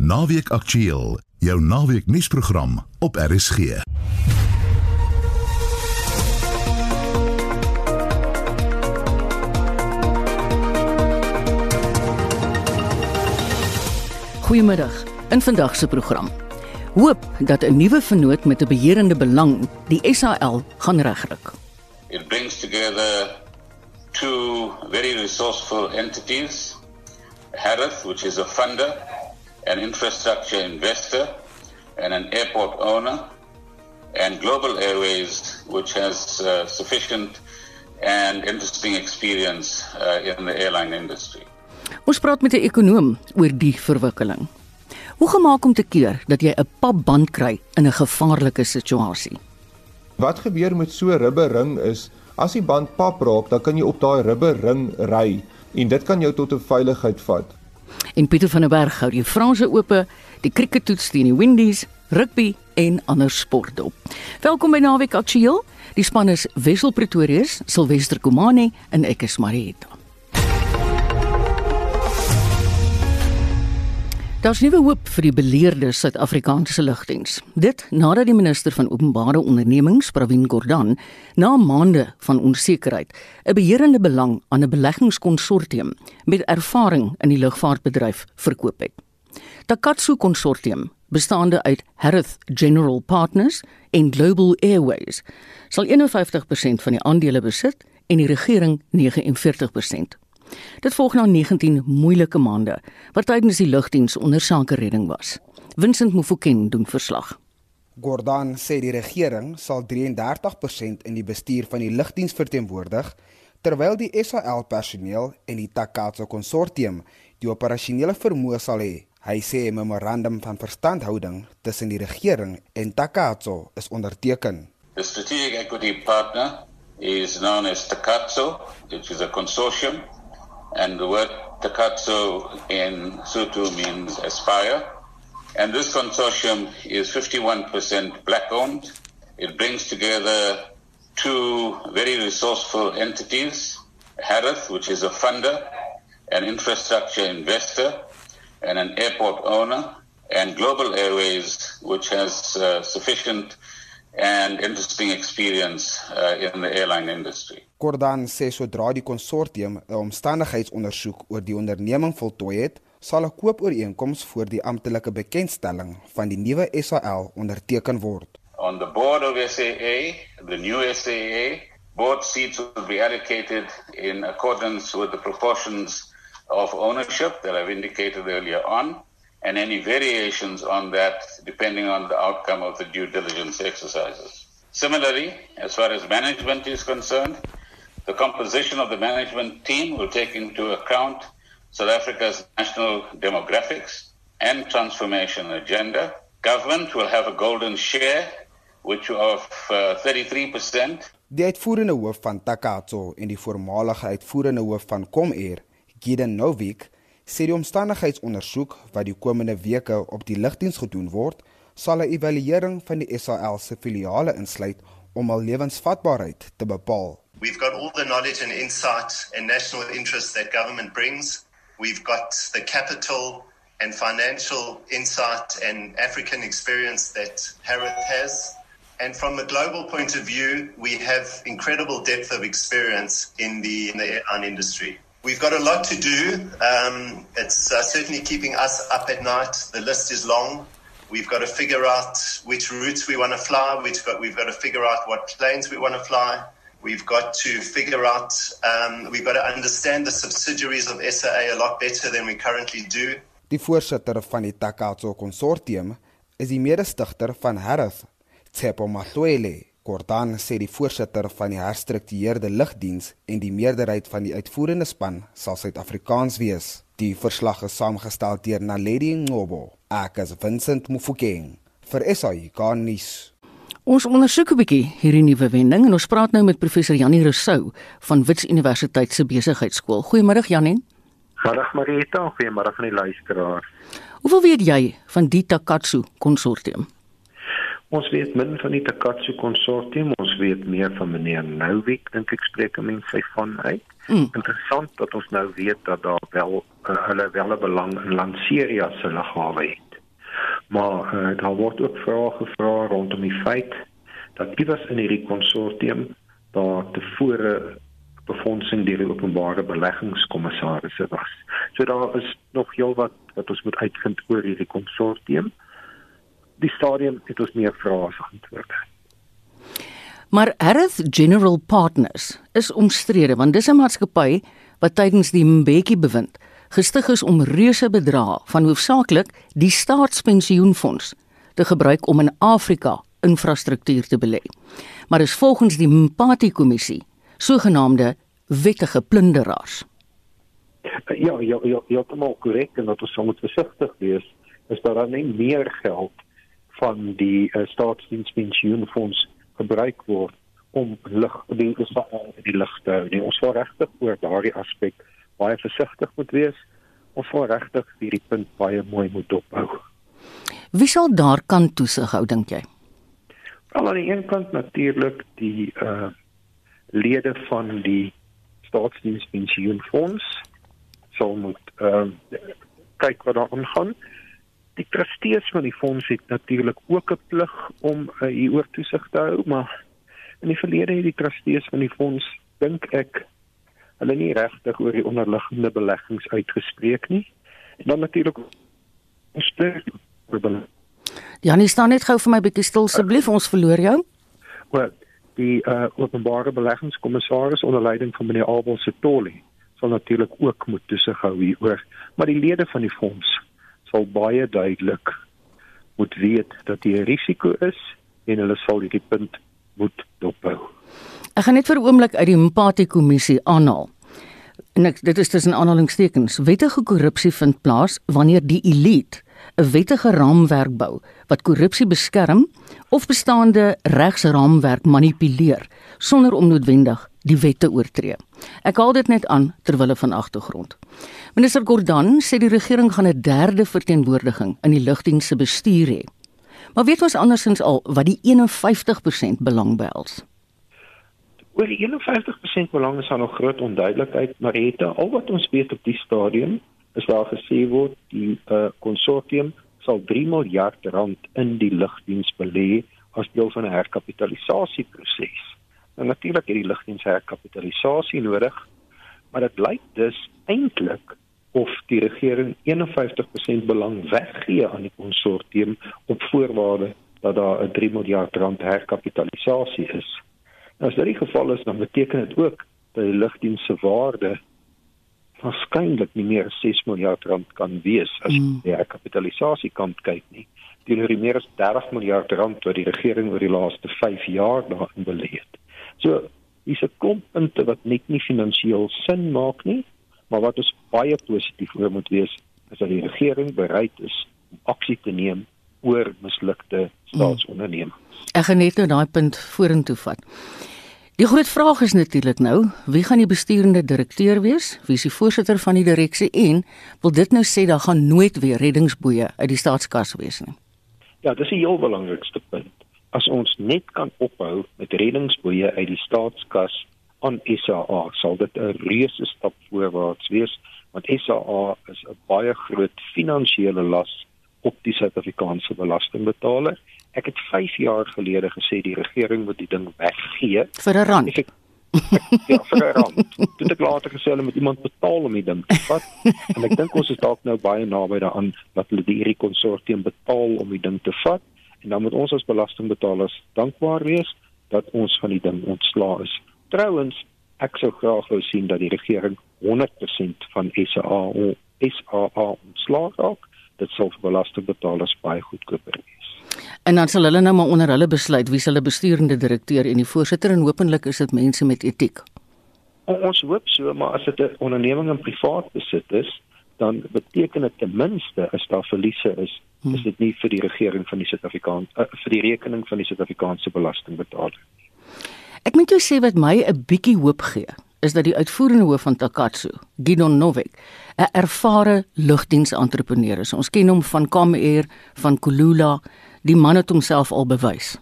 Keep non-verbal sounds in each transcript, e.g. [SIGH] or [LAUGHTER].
Naweek Aktueel, jou naweek nuusprogram op RSG. Goeiemiddag. In vandag se program. Hoop dat 'n nuwe vennoot met 'n beheerende belang die SAL gaan regryk. It brings together two very resourceful entities Harith, which is a funder, an infrastructure investor, and an airport owner, and Global Airways, which has uh, sufficient and interesting experience uh, in the airline industry. Ons praat met 'n ekonoom oor die verwikkeling. Hoe gemaak om te keer dat jy 'n papband kry in 'n gevaarlike situasie? Wat gebeur met so 'n rubberring is as die band pap raak, dan kan jy op daai rubberring ry en dit kan jou tot 'n veiligheid vat. En Pieter van der Berg hou die Franse ope, die crickettoets teen die Windies, rugby en ander sporte op. Welkom by Naweek Aktueel. Die span is Wessel Pretorius, Silwester Komani en ek is Marieta. Daar's nuwe hoop vir die beleerde Suid-Afrikaanse lugdiens. Dit nadat die minister van Openbare Ondernemings, Pravin Gordhan, na maande van onsekerheid 'n beheerende belang aan 'n beleggingskonsortium met ervaring in die lugvaartbedryf verkoop het. Takatsu Konsortium, bestaande uit Harith General Partners en Global Airways, sal 51% van die aandele besit en die regering 49%. Dit volg na 19 moeilike maande wat tydens die lugdiens onder sake redding was. Vincent Mufokeng doen verslag. Gordhan sê die regering sal 33% in die bestuur van die lugdiens verteenwoordig terwyl die SAL personeel en die Takatsu konsortium die operasionele vermoë sal hê. Hy sê 'n memorandum van verstandhouding tussen die regering en Takatsu is onderteken. The strategic equity partner is known as Takatsu, which is a consortium and the word Takatsu in Sutu means aspire. And this consortium is 51% black owned. It brings together two very resourceful entities Harith, which is a funder, an infrastructure investor, and an airport owner, and Global Airways, which has uh, sufficient and interesting experience uh, in the airline industry. Gordhan sê sodra die konsortium 'n omstandigheidsondersoek oor die onderneming voltooi het, sal 'n koopooreenkoms voor die amptelike bekendstelling van die nuwe SAL onderteken word. On the board of SAA, the new SAA, board seats will be allocated in accordance with the proportions of ownership that I've indicated earlier on. and any variations on that depending on the outcome of the due diligence exercises. Similarly, as far as management is concerned, the composition of the management team will take into account South Africa's national demographics and transformation agenda. Government will have a golden share, which of uh, 33%. Die uitvoerende hoof van Takatso en die voormalige uitvoerende hoof van Comair, Gideon Novik, sê die omstandigheidsondersoek wat die komende weke op die lugdiens gedoen word, sal 'n evaluering van die SAL se filiale insluit om al lewensvatbaarheid te bepaal. We've got all the knowledge and insight and national interest that government brings. We've got the capital and financial insight and African experience that Harith has. And from a global point of view, we have incredible depth of experience in the, in the airline industry. We've got a lot to do. Um, it's uh, certainly keeping us up at night. The list is long. We've got to figure out which routes we want to fly. We've got, we've got to figure out what planes we want to fly. We've got to figure out, um, we've got to understand the subsidiaries of SAA a lot better than we currently do. Die voorsitter van die Takatso konsortium is die mede-stigter van Harith, Tsepo Matwele. Gordhan sê die voorsitter van die herstruktureerde lugdiens en die meerderheid van die uitvoerende span sal Suid-Afrikaans wees. Die verslag is saamgestel deur Naledi Ngobo. Ek is Vincent Mufokeng vir SAI Garnis. Ons ondersoek 'n bietjie hierdie nuwe wending en ons praat nou met professor Janie Rousseau van Wits Universiteit se Besigheidsskool. Goeiemôre Janie. Goeiemôre Marita, goeiemôre aan die luisteraars. Hoeveel weet jy van die Takatsu konsortium? Ons weet min van die Takatsu konsortium, ons weet meer van meneer Novik, dink ek spreek hom in sy van uit. Mm. Interessant dat ons nou weet dat daar wel uh, hulle wel 'n belang in Lanseria se lughawe het. maar uh, daar word ook vrae gevra rondom die feit dat iewers in hierdie konsortium daar tevore befondsing deur die openbare beleggingskommissarisse was. So daar is nog heelwat wat ons moet uitvind oor hierdie konsortium. Die stadium het ons meer vrae as antwoorde. Maar Harris General Partners is omstrede want dis 'n maatskappy wat tydens die Mbeki bewind gestig is om reuse bedrae van hoofsaaklik die staatspensioenfonds te gebruik om in Afrika infrastruktuur te belê. Maar is volgens die Mpati kommissie sogenaamde wettige plunderaars. Ja, ja, ja, ja, dit is korrek en dat ons moet versigtig wees is dat daar nie meer geld van die uh, staatsdienspensioenfonds gebruik word om lig die die ligte. Nee, ons wil regtig oor daardie aspek baie versigtig moet wees. Ons wil regtig hierdie punt baie mooi moet dophou. Wie sal daar kan toesig hou dink jy? Al aan die een kant natuurlik die uh lede van die staatsdienspensioenfonds sal moet uh kyk wat daar aangaan. Die trustees van die fonds het natuurlik ook 'n plig om uh, hier oor toesig te hou, maar in die verlede het die trustees van die fonds dink ek hulle nie regtig oor die onderliggende beleggings uitgespreek nie. En dan natuurlik sterk Janie staan net gou vir my bietjie stil asseblief, ons verloor jou. Wel, die uh, openbare beleggingskommissaris onder leiding van meneer Abel Setoli sal natuurlik ook moet toesig hou hieroor, maar die lede van die fonds sal baie duidelik moet weet dat die risiko is en hulle sal hierdie punt moet dophou. Ek gaan net vir 'n oomblik uit die Mpati kommissie aanhaal. En ek, dit is tussen aanhalingstekens. Wettige korrupsie vind plaas wanneer die elite 'n wettige raamwerk bou wat korrupsie beskerm of bestaande regsraamwerk manipuleer sonder om noodwendig die wette oortree. Ek haal dit net aan ter wille van agtergrond. Minister Gordhan sê die regering gaan 'n derde verteenwoordiging in die lugdiens se bestuur hê. Maar weet ons andersins al wat die 51% belang behels? Oor die 51% belang is daar nog groot onduidelikheid, maar het al wat ons weet op die stadium is daar gesê word die uh, konsortium sal 3 miljard rand in die lugdiens belê as deel van 'n herkapitalisasieproses. Nou natuurlik het die lugdiens herkapitalisasie nodig, maar dit lyk dus eintlik of die regering 51% belang weggee aan die konsortium op voorwaarde dat daar 'n 3 miljard rand herkapitalisasie is. Nou as dit die geval is, dan beteken dit ook dat die lugdiens se waarde waarskynlik nie meer 6 miljard rand kan wees as mm. jy die kapitalisasie kant kyk nie. Teenoor die meer as 30 miljard rand wat die regering oor die laaste 5 jaar daarin belê het. So, dis 'n klomp punte wat net nie finansiëel sin maak nie, maar wat ons baie positief oor moet wees is dat die regering bereid is om aksie te neem oor mislukte staatsondernemings. Mm. Ek gaan net nou daai punt vorentoe vat. Die groot vraag is natuurlik nou, wie gaan die besturende direkteur wees? Wie is die voorsitter van die direksie en wil dit nou sê daar gaan nooit weer reddingsboeye uit die staatskas wees nie? Ja, dis 'n heel belangrikste punt. As ons net kan ophou met reddingsboeye uit die staatskas aan SAA, sal dit 'n reuse stap voorwaarts wees, want SAA is 'n baie groot finansiële las op die Suid-Afrikaanse belastingbetaler Ek het 5 jaar gelede gesê die regering moet die ding weggee vir 'n rand. Ek, ja, vir 'n rand. Dit het later gesê hulle moet iemand betaal om die ding te vat. en ek dink ons is dalk nou baie naby daaraan dat hulle die hierdie konsortium betaal om die ding te vat en dan moet ons as belastingbetalers dankbaar wees dat ons van die ding ontslaa is. Trouwens, ek sou graag wou sien dat die regering 100% van SAA SAA ontslaa raak. Dit sou vir belastingbetalers baie goedkoper wees. En dan sal hulle nou maar onder hulle besluit wie hulle bestuurende direkteur en die voorsitter en hopelik is dit mense met etiek. Ons hoop so, maar as dit 'n onderneming in privaat besit is, dan beteken dit ten minste as daar verliese is, hmm. is dit nie vir die regering van die Suid-Afrikaan uh, vir die rekening van die Suid-Afrikaanse belastingbetaler. Ek moet jou sê wat my 'n bietjie hoop gee, is dat die uitvoerende hoof van Takatsu, Gidon Novik, 'n ervare lugdiensentrepreneur is. Ons ken hom van Comair, van Kulula, die man het homself al bewys.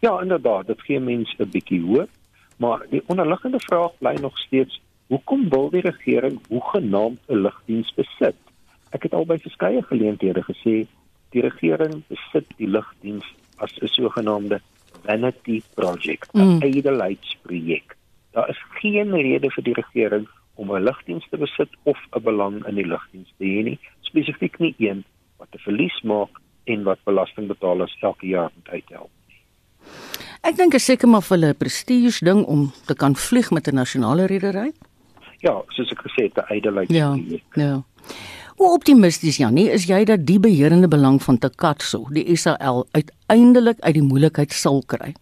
Ja, inderdaad, dit gee mense 'n bietjie hoop, maar die onderliggende vraag bly nog steeds: hoekom wil die regering hoegenaamd 'n lugdiens besit? Ek het al by verskeie geleenthede gesê Die regering besit die lugdiens as 'n sogenaamde vanity project, 'n Mm. ydelheidsprojek. Daar is geen rede vir die regering om 'n lugdiens te besit of 'n belang in die lugdiens te hê nie, spesifiek nie een wat 'n verlies maak en wat belastingbetalers elke jaar moet uithelp. Ek dink is seker maar vir hulle 'n prestige ding om te kan vlieg met 'n nasionale redery. Ja, soos ek gesê het, 'n Ja, ydelheidsprojek. ja. Hoe optimisties Janie is jy dat die beheerende belang van Takatso, die SAL uiteindelik uit die moeilikheid sal kry?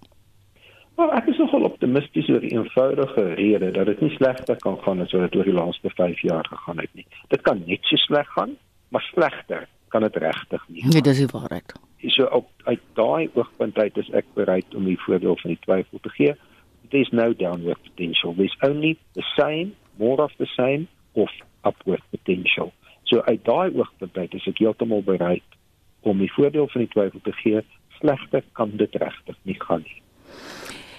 Maar ek is nogal optimisties oor die eenvoudige rede dat dit nie slegter kan gaan as wat dit oor die laaste 5 jaar gegaan het nie. Dit kan net so sleg gaan, maar slegter kan dit regtig nie. Nee, dis die waarheid. So op uit daai oogpunt uit is ek bereid om die voordeel van die twyfel te gee. There's no downward potential. There's only the same, more of the same of upward potential. So uit daai oogpunt uit is ek heeltemal bereid om die voordeel van die twyfel te gee. Slegter kan dit regtig nie gaan nie.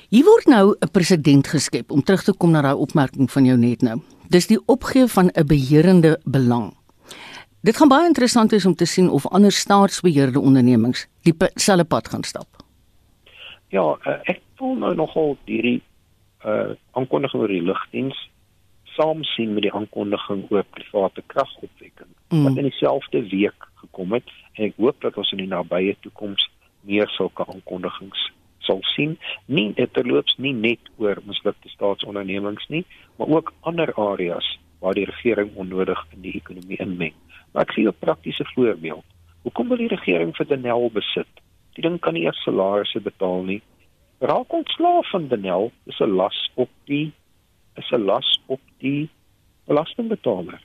Hier word nou 'n presedent geskep om terug te kom na daai opmerking van jou net nou. Dis die opgee van 'n beheerende belang. Dit gaan baie interessant wees om te sien of ander staatsbeheerde ondernemings dieselfde pad gaan stap. Ja, uh, ek voel nou nogal hierdie uh aankondiging oor die lugdiens saam sien met die aankondiging oor private kragopwekking Mm. wat in dieselfde week gekom het en ek hoop dat ons in die nabye toekoms meer sulke aankondigings sal sien. Nie terloops nie net oor mislukte staatsondernemings nie, maar ook ander areas waar die regering onnodig in die ekonomie inmeng. Maar ek gee 'n praktiese voorbeeld. Hoekom wil die regering vir Denel besit? Die ding kan nie eers salarisse betaal nie. Raak ontslaaf van Denel is 'n las op die is 'n las op die belastingbetaler.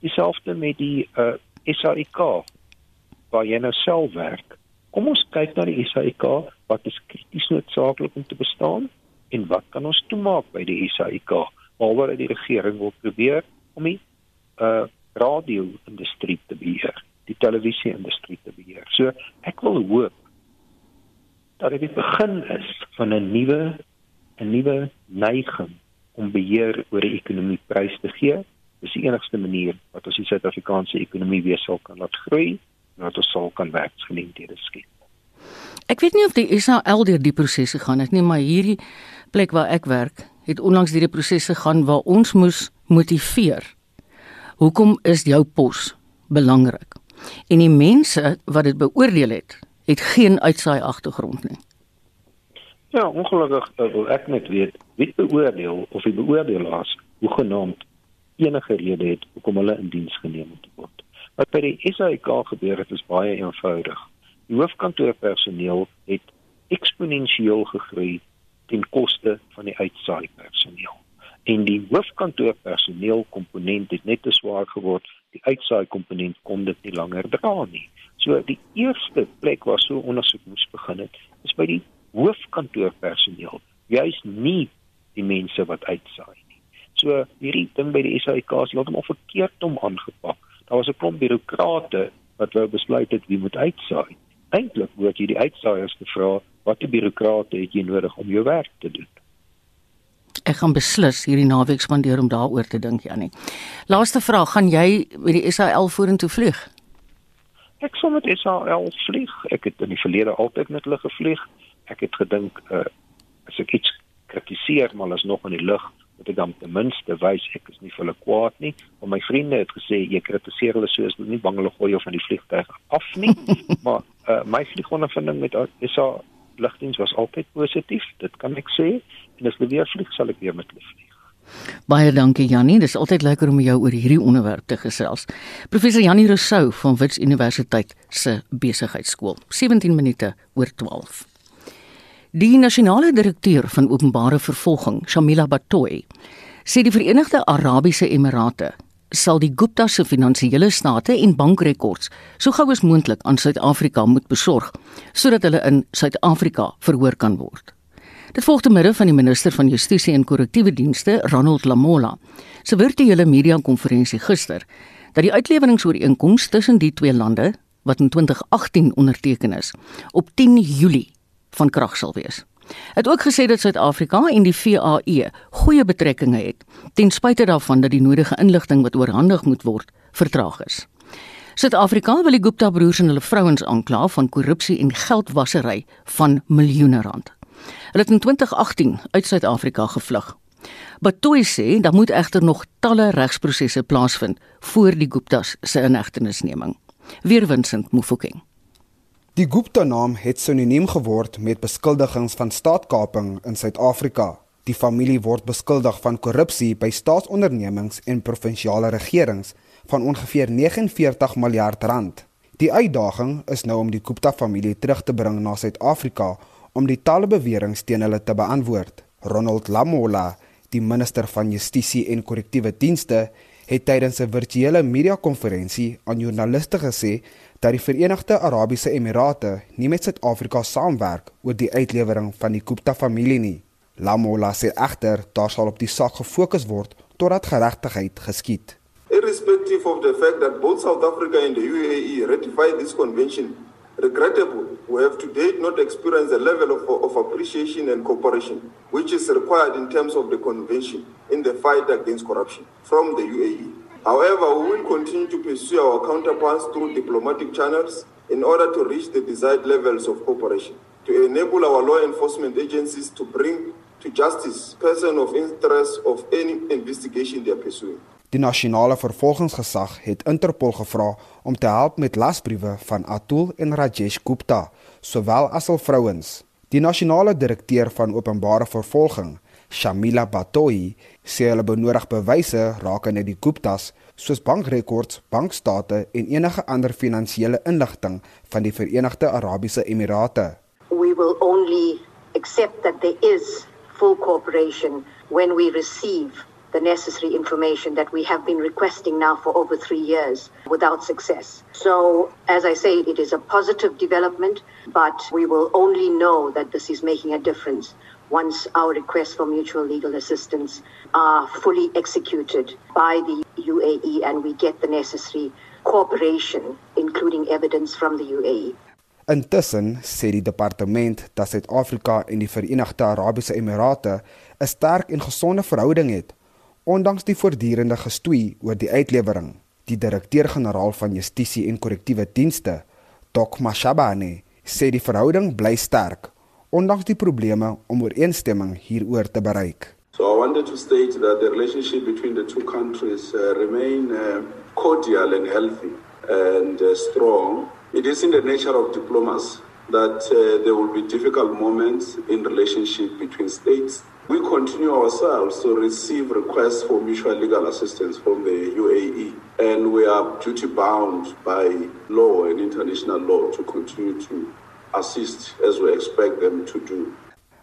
Dieselfde met die uh SAIK waar jy nou self werk. Kom ons kyk na die SAIK, wat is krities noodsaaklik om te bestaan en wat kan ons toemaak by die SAIK? Alhoewel die regering wil probeer om die uh radio-industrie te beheer, die televisie-industrie te beheer. So ek wil hoop dat dit die begin is van 'n nuwe 'n nuwe neiging om beheer oor die ekonomie prys te gee. Dis die enigste manier wat ons die Suid-Afrikaanse ekonomie weer sal kan laat groei en dat ons sal kan werksgeleenthede skep. Ek weet nie of die SAL deur die proses gegaan het nie, maar hierdie plek waar ek werk, het onlangs deur die proses gegaan waar ons moes motiveer. Hoekom is jou pos belangrik? En die mense wat dit beoordeel het, het geen uitsaai agtergrond nie. Ja, ongelukkig uh, wil ek net weet wie beoordeel of die beoordelaars hoegenaamd enige rede het hoekom hulle in diens geneem moet word. Wat by die SAIK gebeur het is baie eenvoudig. Die hoofkantoorpersoneel het eksponensieel gegroei ten koste van die uitsaai personeel. En die hoofkantoorpersoneel komponent het net te swaar geword. Die uitsaai komponent kon dit nie langer dra nie. So die eerste plek waar so ondersoek moes begin het, is by die hoofkantoorpersoneel, juis nie die mense wat uitsaai nie. So hierdie ding by die SAIK is heeltemal verkeerd om aangepak. Daar was 'n klomp birokrate wat wou besluit het wie moet uitsaai. Eintlik moet jy die uitsaaiers te vra watter birokrate het jy nodig om jou werk te doen. Ek gaan beslis hierdie naweek spandeer om daaroor te dink, Janie. Laaste vraag, gaan jy met die SAL vorentoe vlieg? Ek sou met SAL vlieg. Ek het in die verlede altyd met hulle gevlieg. Ek het gedink uh, as ek iets kritiseer maar is nog in die lug, moet ek dan ten minste wys ek is nie vir hulle kwaad nie. Maar my vriende het gesê jy kritiseer hulle soos nie bang hulle gooi jou van die vliegtuig af nie. [LAUGHS] maar uh, my vliegondervinding met SA lugdiens was altyd positief, dit kan ek sê. En as weer vlieg, sal ek weer met hulle vlieg. Baie dankie Jannie, dis altyd lekker om jou oor hierdie onderwerp te gesels. Professor Jannie Rousseau van Wits Universiteit se besigheidskool. 17 minute oor 12. Die nasionale direkteur van openbare vervolging, Shamila Batoy, sê die Verenigde Arabiese Emirate sal die Gupta se finansiële state en bankrekords so gou as moontlik aan Suid-Afrika moet besorg sodat hulle in Suid-Afrika verhoor kan word. Dit volg te midde van die minister van Justisie en Korrektiewe Dienste, Ronald Lamola, se virtuele media-konferensie gister dat die uitleweringsooreenkoms tussen die twee lande wat in 2018 onderteken is, op 10 Julie van krag sal wees. Het ook gesê dat Suid-Afrika en die VAE goeie betrekkinge het, ten spyte daarvan dat die nodige inligting wat oorhandig moet word, vertraag is. Suid-Afrika wil die Gupta broers en hulle vrouens aankla van korrupsie en geldwasery van miljoene rand. Hulle het in 2018 uit Suid-Afrika gevlug. Batoy sê daar moet egter nog talle regsprosesse plaasvind voor die Guptas se inhegtenisneming. Weer Vincent Mufokeng. Die Gupta naam het sinoniem geword met beskuldigings van staatkaping in Suid-Afrika. Die familie word beskuldig van korrupsie by staatsondernemings en provinsiale regerings van ongeveer 49 miljard rand. Die uitdaging is nou om die Gupta familie terug te bring na Suid-Afrika om die talle beweringe teen hulle te beantwoord. Ronald Lamola, die minister van Justisie en Korrektiewe Dienste, het tydens 'n virtuele media-konferensie aan joernaliste gesê dat die Verenigde Arabiese Emirate nie met Suid-Afrika saamwerk oor die uitlewering van die Gupta familie nie. Lamola sê egter daar sal op die saak gefokus word totdat geregtigheid geskied. Irrespective of the fact that both South Africa and the UAE ratified this convention, regrettable, we have to date not experienced a level of, of appreciation and cooperation which is required in terms of the convention in the fight against corruption from the UAE. However, we will continue to pursue our counterparts through diplomatic channels in order to reach the desired levels of cooperation, to enable our law enforcement agencies to bring to justice person of interest of any investigation they are pursuing. Die nasionale vervolgingsgesag het Interpol gevra om te help met lasbriewe van Atul en Rajesh Gupta, sowel as hul vrouens. Die nasionale direkteur van openbare vervolging, Shamila Batoyi, sê hulle benodig bewyse rakende die Guptas, soos bankrekords, bankstate en enige ander finansiële inligting van die Verenigde Arabiese Emirate. We will only accept that there is full cooperation when we receive the necessary information that we have been requesting now for over three years without success. So, as I say, it is a positive development, but we will only know that this is making a difference once our requests for mutual legal assistance are fully executed by the UAE and we get the necessary cooperation, including evidence from the UAE. Intussen sê die departement dat Suid-Afrika en die Verenigde Arabiese Emirate 'n sterk en gesonde verhouding het ondanks die voortdurende gestoei oor die uitlewering. Die direkteur-generaal van Justisie en Korrektiewe Dienste, Dok Mashabane, sê die verhouding bly sterk ondanks die probleme om ooreenstemming hieroor te bereik. So I wanted to state that the relationship between the two countries uh, remain uh, cordial and healthy and uh, strong. It is in the nature of diplomacy that uh, there will be difficult moments in relationship between states We continue ourselves to receive requests for mutual legal assistance from the UAE, and we are duty bound by law and international law to continue to assist as we expect them to do.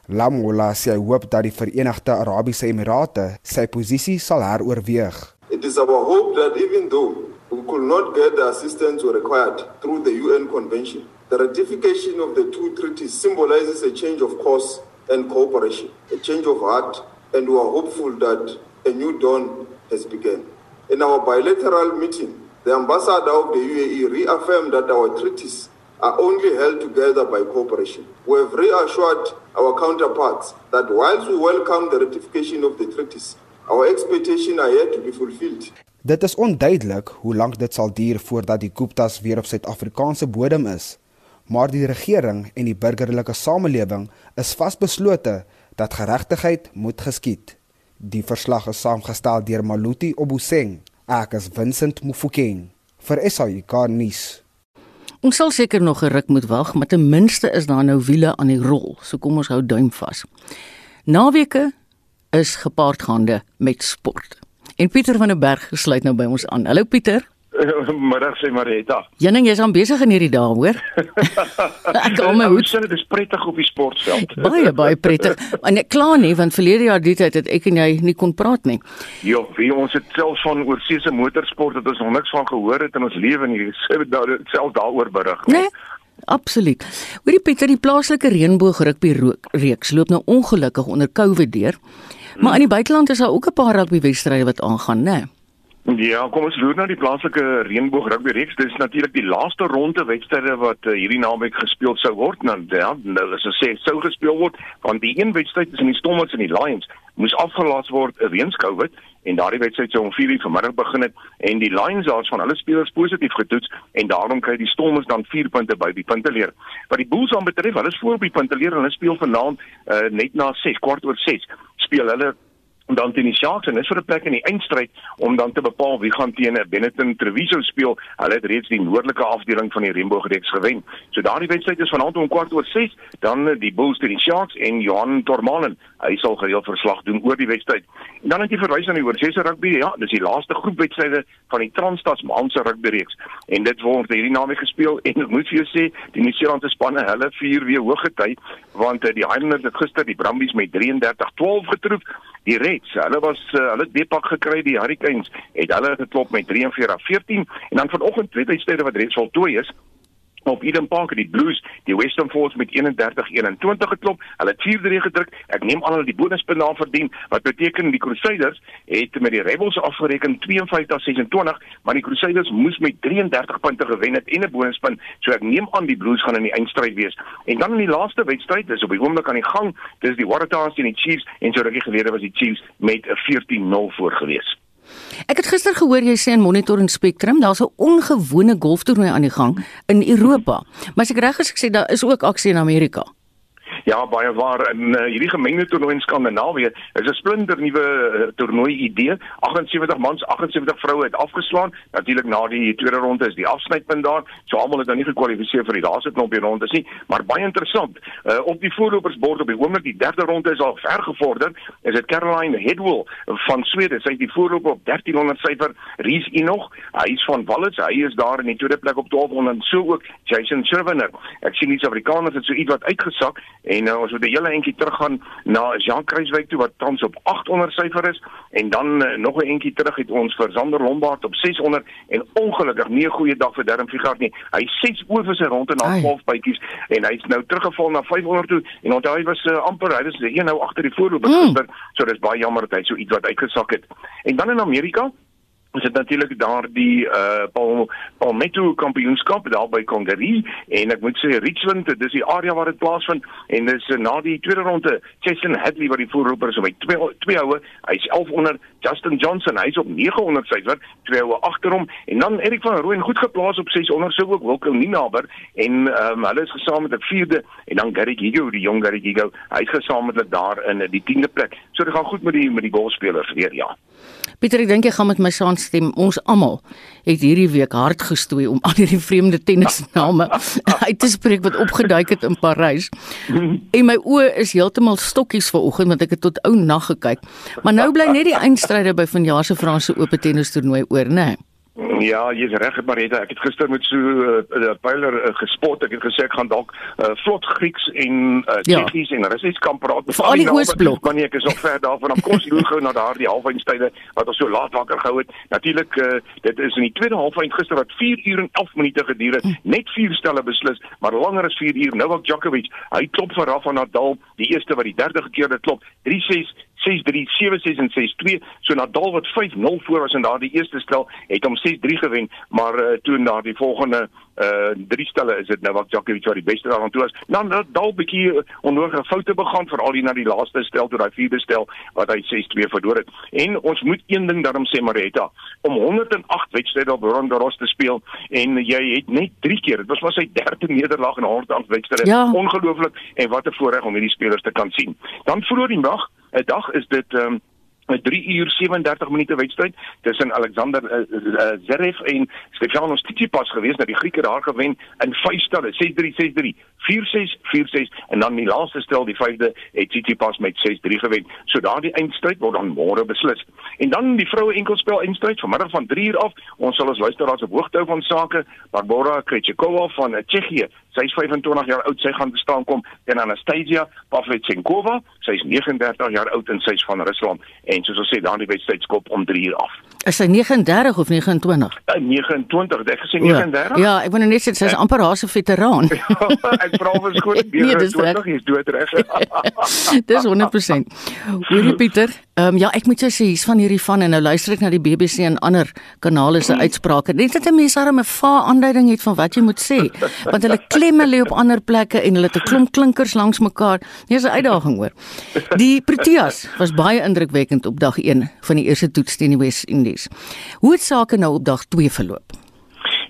Lamola sê hy hoop dat die Verenigde Arabiese Emirate sy posisie sal heroorweeg. It is our hope that even though we could not get the assistance we required through the UN convention, the ratification of the two treaties symbolizes a change of course and cooperation, a change of heart, and we are hopeful that a new dawn has begun. In our bilateral meeting, the ambassador of the UAE reaffirmed that our treaties are only held together by cooperation. We have reassured our counterparts that whilst we welcome the ratification of the treaties, our expectations are yet to be fulfilled. Dit is onduidelik hoe lank dit sal duur voordat die Guptas weer op Suid-Afrikaanse bodem is maar die regering en die burgerlike samelewing is vasbeslote dat geregtigheid moet geskied. Die verslag is saamgestel deur Maluti Obuseng, ek is Vincent Mufokeng vir SAK nuus. Ons sal seker nog geruk moet wag, maar ten minste is daar nou wiele aan die rol, so kom ons hou duim vas. Naweke is gepaardgaande met sport. En Pieter van der Berg gesluit nou by ons aan. Hallo Pieter. [LAUGHS] Middag sê Marita. Jenning, jy's aan besig in hierdie dae, hoor? [LAUGHS] ek hom moet sê dit is prettig op die sportveld. [LAUGHS] baie baie prettig. En ek kla nie want verlede jaar die tyd het ek en jy nie kon praat nie. Ja, wie ons het selfs van oorseese motorsport het ons nog niks van gehoor het in ons lewe nie. Sê dit self daaroor berig. Nee. Absoluut. Hoorie Pieter, die plaaslike reënboog rugby reeks loop nou ongelukkig onder COVID deur. Maar hmm. in die buiteland is daar ook 'n paar rugby wedstryde wat aangaan, né? Nee? Ja, kom ons loer nou die plaaslike Reënboog Rugby Reeks. Dis natuurlik die laaste ronde wedstryde wat uh, hierdie naweek gespeel sou word. Nou ja, nou is dit sê sou gespeel word want die een wedstryd is in die Stormers en die Lions, moes afgelas word weens COVID en daardie wedstryd sou om 4:00 vanmiddag begin het en die Lions het van hulle spelers positief getoets en daarom kry die Stormers dan 4 punte by die punteleer. Wat die Bulls aan betref, hulle is voor op die punteleer en hulle speel vanaand uh, net na 6 kwart oor 6 speel hulle en dan teen die Sharks en dis vir 'n plek in die eindstryd om dan te bepaal wie gaan teen 'n Benetton Treviso speel. Hulle het reeds die noordelike afdeling van die Reënboogreeks gewen. So daardie wedstryd is vanaand om kwart oor 6, dan die Bulls teen die Sharks en Johan Tormalen, hy sal gereeld verslag doen oor die wedstryd. En dan het jy verwys aan die oorsese rugby, ja, dis die laaste groepwedstryde van die Transtasmaanse rugbyreeks en dit word hierdie naweek gespeel en ek moet vir jou sê, die Nieu-Seelandse spanne, hulle vier weer hoog gety want die Highlanders het gister die Brumbies met 33-12 getroof die Reds, hulle was uh, hulle het bepak gekry die Hurricanes het hulle geklop met 43-14. En dan vanoggend twee tydstede wat reeds voltooi is op Eden Park die Blues die Western Force met 31-21 geklop. Hulle het 4-3 gedruk. Ek neem aan hulle die bonuspunt daar verdien wat beteken die Crusaders het met die Rebels afgereken 52-26, maar die Crusaders moes met 33 punte gewen het en 'n bonuspunt. So ek neem aan die Blues gaan in die eindstryd wees. En dan in die laaste wedstryd, dis op die oomblik aan die gang, dis die Waratahs teen die Chiefs en so rukkie gelede was die Chiefs met 'n 14-0 voorgewees. Ek het gister gehoor jy sê in Monitor en Spectrum daar's 'n ongewone golftoernooi aan die gang in Europa. Maar as ek reg is, ek sê daar is ook aksie in Amerika. Ja, baie waar. En uh, hierdie gemengde toernooi in Skandinawië is 'n splinter nuwe uh, toernooi idee. 78 mans, 78 vroue het afgeslaan. Natuurlik na die tweede ronde is die afsnypunt daar. So almal het nou nie gekwalifiseer vir die laaste knoppie rondes nie, maar baie interessant. Uh, op die voorlopersbord op die oomblik die derde ronde is al ver gevorder. Is dit Caroline Hedwell van Swede. Sy is die voorloper op 1300 syfer. Ries Enoch, hy is van Wallis. Hy is daar in die tweede plek op 1200 en so ook Jason Sherwiner. Ek sien die Suid-Afrikaners het so iets wat uitgesak en uh, ons moet 'n hele entjie teruggaan na Jean Kruiswyk toe wat tans op 800 syfer is. En dan uh, nog 'n entjie terug het ons vir Sander Lombard op 600 en ongelukkig nie 'n goeie dag vir Darren Figart nie. Hy ses oor vir sy ronde na 12 bytjies. En hy's nou teruggeval na 500 toe. En onthou hy was uh, amper hy was een nou agter die voorloper mm. so dis baie jammer dat hy so iets wat uitgesak het. En dan in Amerika Ons het natuurlik daar die uh Paul Palmetto kampioenskap daar by Congaree en ek moet sê Richmond dis die area waar dit plaasvind en dis uh, na die tweede ronde Jason Hadley wat die voorloper is met twee twee houe hy's 1100 Justin Johnson hy's op 900 syfer twee houe agter hom en dan Erik van Rooyen goed geplaas op 600 sou ook Wilco Ninaber en um, hulle is gesaam met 'n vierde en dan Gary Gigo die jong Gary Gigo hy's gesamentlik daar in die 10de plek. So dit gaan goed met die met die golfspelers weer ja. Pieter, ek dink jy gaan met my saamstem. Ons almal het hierdie week hard gestoei om al hierdie vreemde tennisname [LAUGHS] uit te spreek wat opgeduik het in Parys. En my oë is heeltemal stokkies vanoggend want ek het tot ou nag gekyk. Maar nou bly net die eindstryde by vanjaar se Franse Ope tennis toernooi oor, né? Nee. Ja, jy's reg, Marita. Ek het gister met so 'n uh, uh, peiler uh, gespot. Ek het gesê ek gaan dalk uh, vlot Grieks en uh, Tsjechies ja. en Russies kan praat met al die Oosblok. Maar nee, ek is nog ver daarvan. Dan ons loop gou na daardie halfeindstyde wat ons so laat wakker gehou het. Natuurlik, uh, dit is in die tweede halfeind gister wat 4 uur en 11 minute geduur het. Hm. Net vier stelle beslis, maar langer as 4 uur. Novak Djokovic, hy klop vir Rafa Nadal, die eerste wat die derde keer dit klop. 3-6 6-3, 7-6 en 6-2. So Nadal wat 5-0 voor was in daardie eerste stel, het hom 6-3 gewen, maar uh, toe na die volgende uh drie stelle is dit Novak Djokovic wat die beste daarvan toe was. Dan Nadal bietjie uh, onnodige foute begaan veral hier na die laaste stel toe daai vierde stel wat hy 6-2 verloor het. En ons moet een ding daarom sê Marita, om 108 wedstryde op Roland Garros te speel en jy het net 3 keer, dit was maar sy derde nederlaag in 108 wedstryde. Ja. Ongelooflik en wat 'n voorreg om hierdie spelers te kan sien. Dan vroeër die nag 'n dag is dit um, 'n 3 uur 37 minute wedstryd tussen Alexander uh, uh, Zverev en Stefanos Tsitsipas gewees dat die Grieke daar gewen in 5 stelle 6-3 6-3 4-6 4-6 en dan die laaste stel die 5de het Tsitsipas met 6-3 gewen. So daardie eindstryd word dan môre beslis. En dan die vroue enkelspel eindstryd vanmiddag van 3 uur af. Ons sal ons luisteraars op hoogte hou van sake. Barbora Krejcikova van Tsjechië Sy is 25 jaar oud, sy gaan bestaan kom teen Anastasia Pavlychenkova. Sy is 39 jaar oud en sy is van Rusland en soos ons sê, daardie wedstryd skop om 3 uur af. Is sy 39 of 29? Uh, 29, ek gesê 39. Ja, ja ek wou net sê sy is amper haar se veteraan. [LAUGHS] Ja, ek vra verskoning. [LAUGHS] nee, dis reg. Jy's doodreg. [LAUGHS] dis 100%. Hoorie Pieter, ehm um, ja, ek moet jou sê hier's van hierdie van en nou luister ek na die BBC en ander kanale se uitsprake. Net dat 'n mens daar 'n va aanduiding het van wat jy moet sê, want hulle klemme lê op ander plekke en hulle het 'n klomp klinkers langs mekaar. Dis 'n uitdaging hoor. Die Proteas was baie indrukwekkend op dag 1 van die eerste toets teen die West Indies. Hoe het sake nou op dag 2 verloop?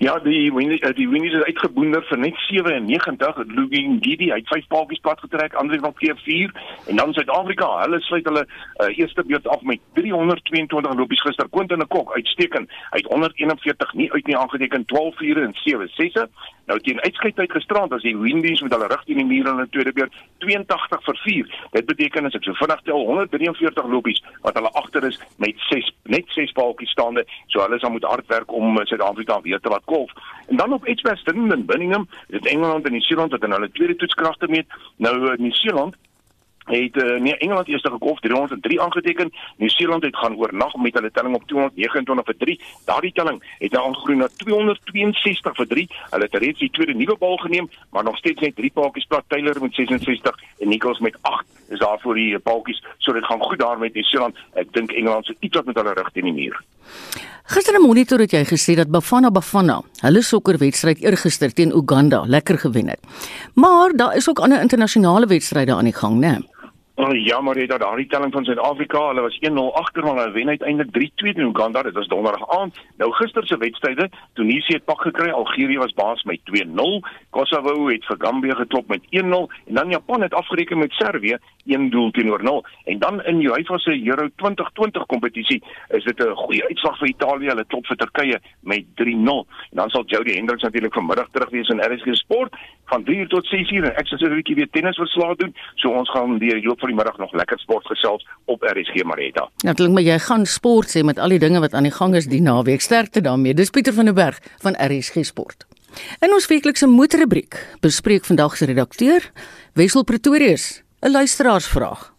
Ja, die Windies die Windies is uitgeboonder vir net 97. Lugi Ngidi, hy het vyf paadjies plat getrek, Andre van Keer 4 en dan Suid-Afrika. Hulle sluit hulle uh, eerste beurt af met 322 lopies gister. Quentin de Kok uitstekend. Hy het 141 nie uit nie aangeteken 12 ure en 7 sesse. Nou teen uitskeidtyd gisterand as die Windies met hulle rug teen die muur in hulle tweede beurt 82 vir 4. Dit beteken as ek so vinnig tel 143 lopies wat hulle agter is met 6 net 6 paadjies staande. So hulle sal moet hard werk om uh, Suid-Afrika weer te laat golf. En dan op Edgbaston in Birmingham, dit Engeland en Nieu-Seeland wat in hulle tweede toetskragte meet. Nou uh, Nieu-Seeland het uh, nee Engeland eers gegolf 303 aangeteken. Nieu-Seeland het gaan oornag met hulle telling op 229 vir 3. Daardie telling het nou aangegroei na 262 vir 3. Hulle het reeds die tweede nuwe bal geneem, maar nog steeds net 3 paadjies plat. Taylor met 66 en Nichols met 8 is daar vir die paadjies. So dit gaan goed daar met Nieu-Seeland. Ek dink Engeland se iets wat met hulle rug teen die muur. Gister in monitor het jy gesê dat Bafana Bafana hulle sokkerwedstryd eergister teen Uganda lekker gewen het. Maar daar is ook ander internasionale wedstryde aan die gang, né? Nee? Oh, ja, maar dit daardie telling van Suid-Afrika, hulle was 1-0 agter maar hulle wen uiteindelik 3-2 teen Uganda. Dit was donderdag aand. Nou gister se wedstryde, Tunesië het pak gekry, Algerië was baas met 2-0, Kosovo het vir Gambia geklop met 1-0 en dan Japan het afgereken met Servië 1 doel teenoor 0. En dan in UEFA se Euro 2020 kompetisie is dit 'n goeie uitslag vir Italië. Hulle klop vir Turkye met 3-0. En dan sal Jody Hendricks natuurlik vanmiddag terug wees in RSG Sport van 3 tot 6 uur en ek sal so 'n bietjie weer tennisverslae doen. So ons gaan die loop van die middag nog lekker sport gesels op RSG Marita. Natuurlik, maar jy gaan sport sê met al die dinge wat aan die gang is die naweek. Sterkte daarmee. Dis Pieter van der Berg van RSG Sport. In ons weeklikse motorrubriek bespreek vandag se redakteur Wessel Pretorius 'n luisteraarsvraag.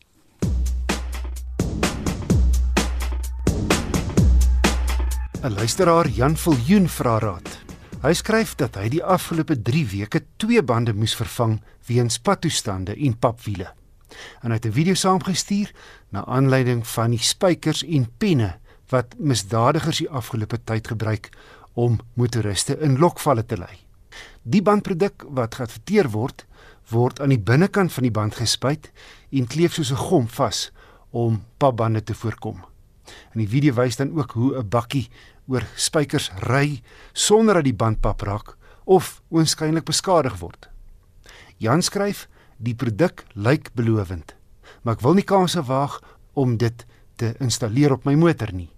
‘n Luisteraar Jan Viljoen vra raad. Hy skryf dat hy die afgelope 3 weke twee bande moes vervang weens padtoestande en papwiele. En hy het 'n video saamgestuur na aanleiding van die spykers en penne wat misdadigers die afgelope tyd gebruik om motoriste in lokvalle te lei. Die bandproduk wat geadverteer word, word aan die binnekant van die band gespuit en kleef soos 'n gom vas om papbande te voorkom. In die video wys dan ook hoe 'n bakkie oor spykers ry sonder dat die band pap raak of oënskynlik beskadig word. Jan skryf: "Die produk lyk belovend, maar ek wil nie kanse waag om dit te installeer op my motor nie.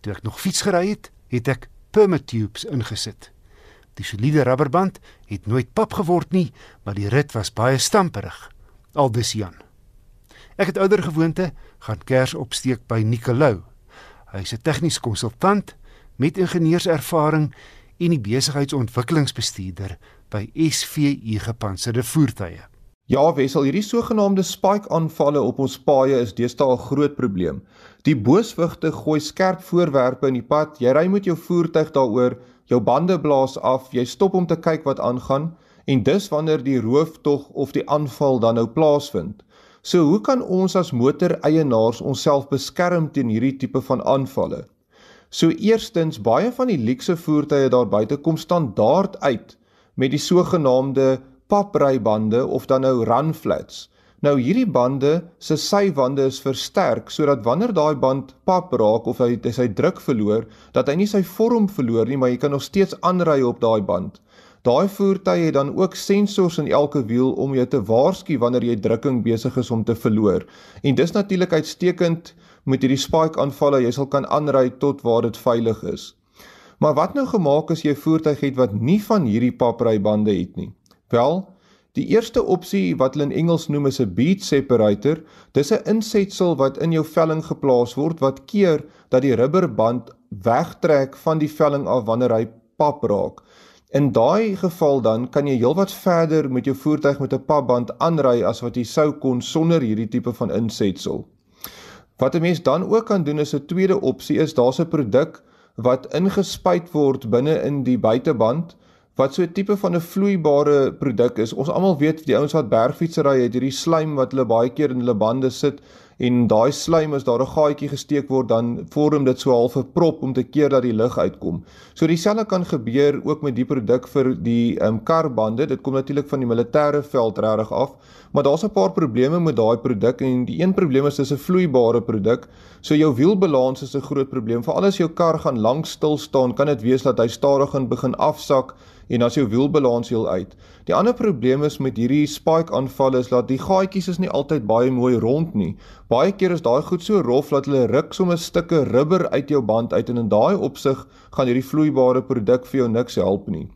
Toe ek nog fiets gery het, het ek permatubes ingesit. Die soliede rubberband het nooit pap geword nie, maar die rit was baie stamperig. Aldus Jan. Ek het ouer gewoonte gaan kers opsteek by Nicolou. Hy's 'n tegniese konsultant met ingenieurservaring en die besigheidsontwikkelingsbestuurder by SVU gepantserde voertuie. Ja, Wessel, hierdie sogenaamde spike-aanvalle op ons paaie is deesdae 'n groot probleem. Die booswigte gooi skerp voorwerpe in die pad. Jy ry met jou voertuig daaroor jou bande blaas af, jy stop om te kyk wat aangaan en dis wanneer die rooftog of die aanval dan nou plaasvind. So hoe kan ons as motoreienaars onsself beskerm teen hierdie tipe van aanvalle? So eerstens baie van die luukse voertuie daar buite kom standaard uit met die sogenaamde paprybande of dan nou run flats. Nou hierdie bande se sywande is versterk sodat wanneer daai band pap raak of hy sy druk verloor, dat hy nie sy vorm verloor nie, maar jy kan nog steeds aanry op daai band. Daai voertuie het dan ook sensors in elke wiel om jou te waarsku wanneer jy drukking besig is om te verloor. En dis natuurlik uitstekend met hierdie spike aanvalle, jy sal kan aanry tot waar dit veilig is. Maar wat nou gemaak as jy 'n voertuig het wat nie van hierdie paprybande het nie? Wel, Die eerste opsie wat hulle in Engels noem is 'n bead separator. Dis 'n insetsel wat in jou velling geplaas word wat keer dat die rubberband wegtrek van die velling af wanneer hy pap raak. In daai geval dan kan jy heelwat verder met jou voertuig met 'n papband aanry as wat jy sou kon sonder hierdie tipe van insetsel. Wat 'n mens dan ook kan doen is 'n tweede opsie is daar's 'n produk wat ingespuit word binne in die buiteband wat so 'n tipe van 'n vloeibare produk is. Ons almal weet die ouens wat bergfietsry het, hierdie slijm wat hulle baie keer in hulle bande sit en daai slijm as daar 'n gaatjie gesteek word dan vorm dit so half 'n prop om te keer dat die lug uitkom. So dieselfde kan gebeur ook met die produk vir die ehm um, karbande. Dit kom natuurlik van die militêre veld regtig af, maar daar's 'n paar probleme met daai produk en die een probleem is dis 'n vloeibare produk. So jou wielbalans is 'n groot probleem. Veral as jou kar gaan lank stil staan, kan dit wees dat hy stadig begin afsak en as jou wielbalans heel uit. Die ander probleem is met hierdie spike aanvalle is dat die gaatjies is nie altyd baie mooi rond nie. Baie keer is daai goed so rof dat hulle ruk sommer stukke rubber uit jou band uit en in daai opsig gaan hierdie vloeibare produk vir jou niks help nie.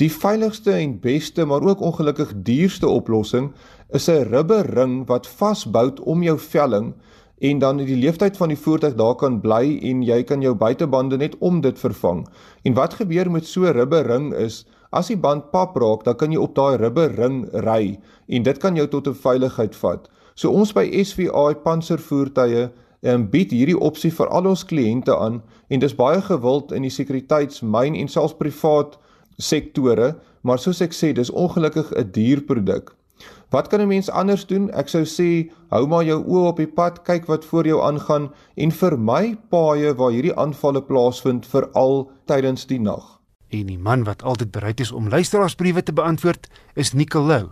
Die veiligste en beste, maar ook ongelukkig duurste oplossing is 'n rubberring wat vasbou om jou velling en dan die leeftyd van die voertuig daar kan bly en jy kan jou buitebande net om dit vervang. En wat gebeur met so 'n rubberring is as die band pap raak, dan kan jy op daai rubberring ry en dit kan jou tot 'n veiligheid vat. So ons by SVI panservoertuie en bied hierdie opsie vir al ons kliënte aan en dis baie gewild in die sekuriteitsmyn en selfs privaat sektore, maar soos ek sê, dis ongelukkig 'n duur produk. Wat kan 'n mens anders doen? Ek sou sê, hou maar jou oë op die pad, kyk wat voor jou aangaan en vermy paaie waar hierdie aanvalle plaasvind veral tydens die nag. En die man wat altyd bereid is om luisteraarsbriewe te beantwoord, is Nicolou.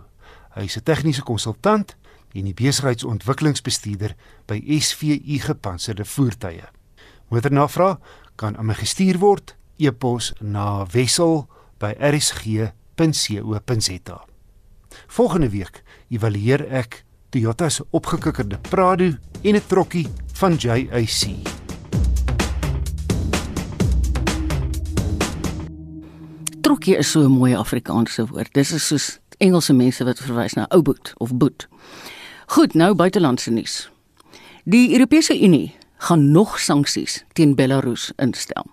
Hy is 'n tegniese konsultant en die besigheidsontwikkelingsbestuurder by SVU Gepantserde Voertuie. Motornavraag kan aan my gestuur word e-pos na wissel@rsg.co.za. Volgende week evalueer ek Toyota se opgekikkerde Prado en 'n trokkie van JAC. Trokkie is so 'n mooi Afrikaanse woord. Dis is soos Engelse mense wat verwys na ou boet of boet. Goed, nou buitelandse nuus. Die Europese Unie gaan nog sanksies teen Belarus instel.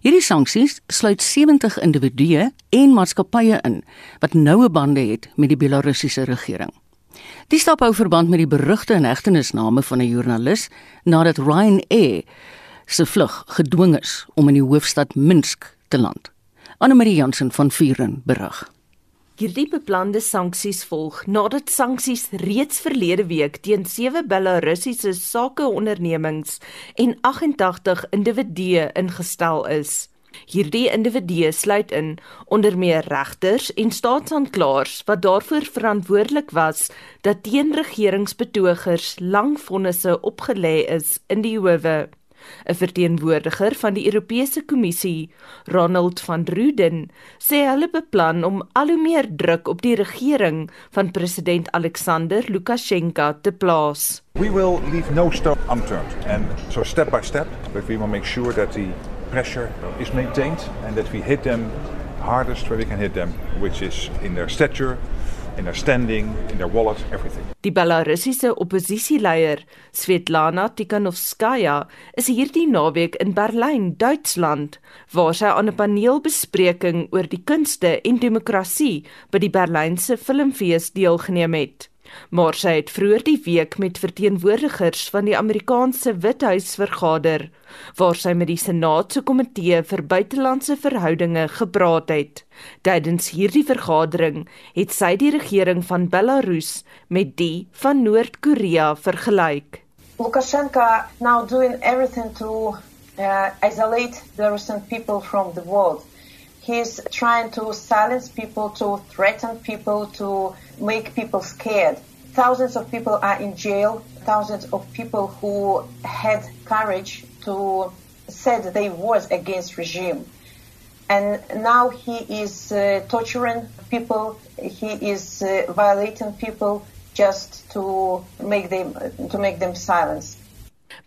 Hierdie sanksies sluit 70 individue en maatskappye in wat noue bande het met die Belarusiese regering. Die stap hou verband met die berugte inhegtenisname van 'n joernalis nadat Ryanair se vlug gedwing is om in die hoofstad Minsk te land. Anne Marie Jansen van Vuren berig. Hierdie beplande sanksies volg nadat sanksies reeds verlede week teen sewe Belarusiese sakeondernemings en 88 individue ingestel is. Hierdie individue sluit in onder meer regters en staatsanklaers wat daarvoor verantwoordelik was dat teen regeringsbetogers lang vonnisse opgelê is in die howe. 'n Verteenwoordiger van die Europese Kommissie, Ronald van Rooden, sê hulle beplan om al hoe meer druk op die regering van president Alexander Lukasjenko te plaas. We will leave no stone unturned and so step by step but we will make sure that the pressure is maintained and that we hit them hardest where we can hit them which is in their stature in their standing, in their wallet, everything. Die Belarusiese oppositieleier Svetlana Tikhanovskaya is hierdie naweek in Berlyn, Duitsland, waar sy aan 'n paneelbespreking oor die kunste en demokrasie by die Berlynse Filmfees deelgeneem het maar sy het vroeër die week met verteenwoordigers van die Amerikaanse Withuis vergader waar sy met die Senaat se komitee vir buitelandse verhoudinge gepraat het. Tydens hierdie vergadering het sy die regering van Belarus met die van Noord-Korea vergelyk. Lukashenko now doing everything to uh, isolate the Russian people from the world. He's trying to silence people, to threaten people, to make people scared. Thousands of people are in jail. Thousands of people who had courage to said they was against regime. And now he is uh, torturing people. He is uh, violating people just to make them to make them silence.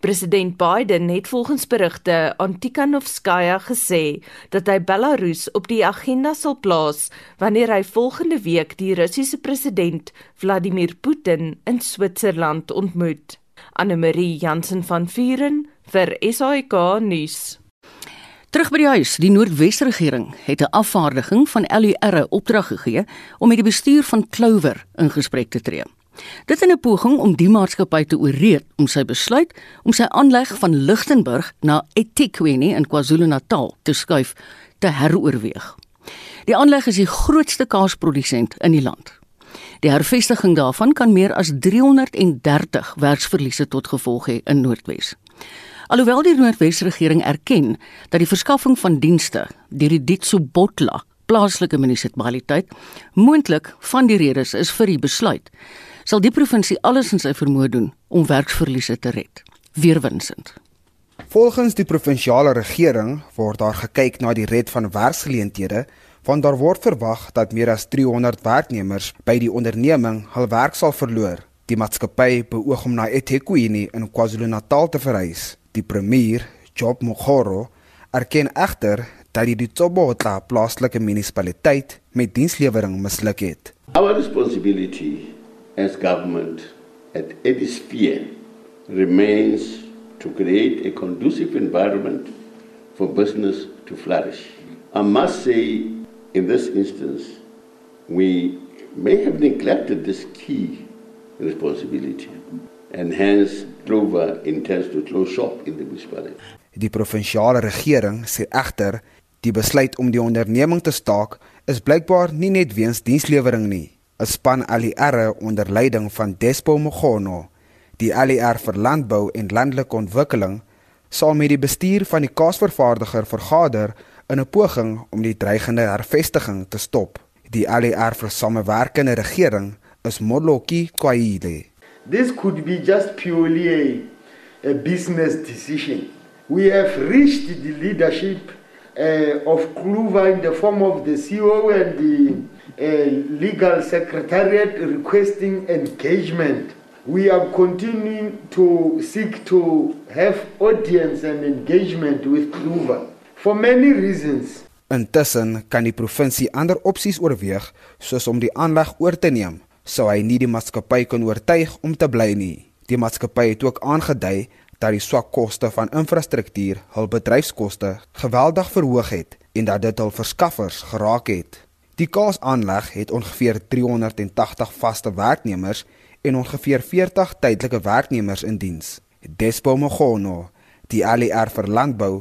President Biden het volgens berigte aan Tikhanovskaya gesê dat hy Belarus op die agenda sal plaas wanneer hy volgende week die Russiese president Vladimir Putin in Switserland ontmoet. Anne Marie Jansen van Vuren vir SAK nuus. Terug by die huis, die Noordwes-regering het 'n afvaardiging van LUR opdrag gegee om met die bestuur van Clover in gesprek te tree. Dit in 'n poging om die maatskappy te ooreed om sy besluit om sy aanleg van Lichtenburg na eThekwini in KwaZulu-Natal te skuif te heroorweeg. Die aanleg is die grootste kaasprodusent in die land. Die hervestiging daarvan kan meer as 330 werksverliese tot gevolg hê in Noordwes. Alhoewel die Noordwes regering erken dat die verskaffing van dienste deur die Ditsobotla plaaslike munisipaliteit moontlik van die redes is vir die besluit, sal die provinsie alles in sy vermoë doen om werksverliese te red. Weerwinsend. Volgens die provinsiale regering word daar gekyk na die red van werksgeleenthede want daar word verwag dat meer as 300 werknemers by die onderneming hul werk sal verloor. Die maatskappy beoog om na eThekwini in KwaZulu-Natal te verhuis. Die premier, Job Mogoro, erken egter dat die Ditsobota plaaslike munisipaliteit met dienslewering misluk het. Our responsibility as government at any sphere remains to create a conducive environment for business to flourish. I must say, in this instance, we may have neglected this key responsibility, and hence Clover intends to close shop in the municipality. Die provinsiale regering sê egter die besluit om die onderneming te staak is blykbaar nie net weens dienslewering nie. 'n Span ALR onder leiding van Despo Mogono Die ALR vir landbou en landelike ontwikkeling sal met die bestuur van die kaasvervaardiger vergader in 'n poging om die dreigende hervestiging te stop. Die ALR vir samewerkende regering is Moloki Kwaile. This could be just purely a, a business decision. We have reached the leadership uh, of Kluva in the form of the CEO and the legal secretariat requesting engagement we are continuing to seek to have audience and engagement with Kluwer for many reasons. Intussen kan die provinsie ander opsies oorweeg soos om die aanleg oor te neem, sou hy nie die maatskappy kon oortuig om te bly nie. Die maatskappy het ook aangedui dat die swak koste van infrastruktuur hul bedryfskoste geweldig verhoog het en dat dit hul verskaffers geraak het. Die kaasaanleg het ongeveer 380 vaste werknemers en ongeveer 40 tydelike werknemers in diens. Despo Mogono, die ALR vir landbou,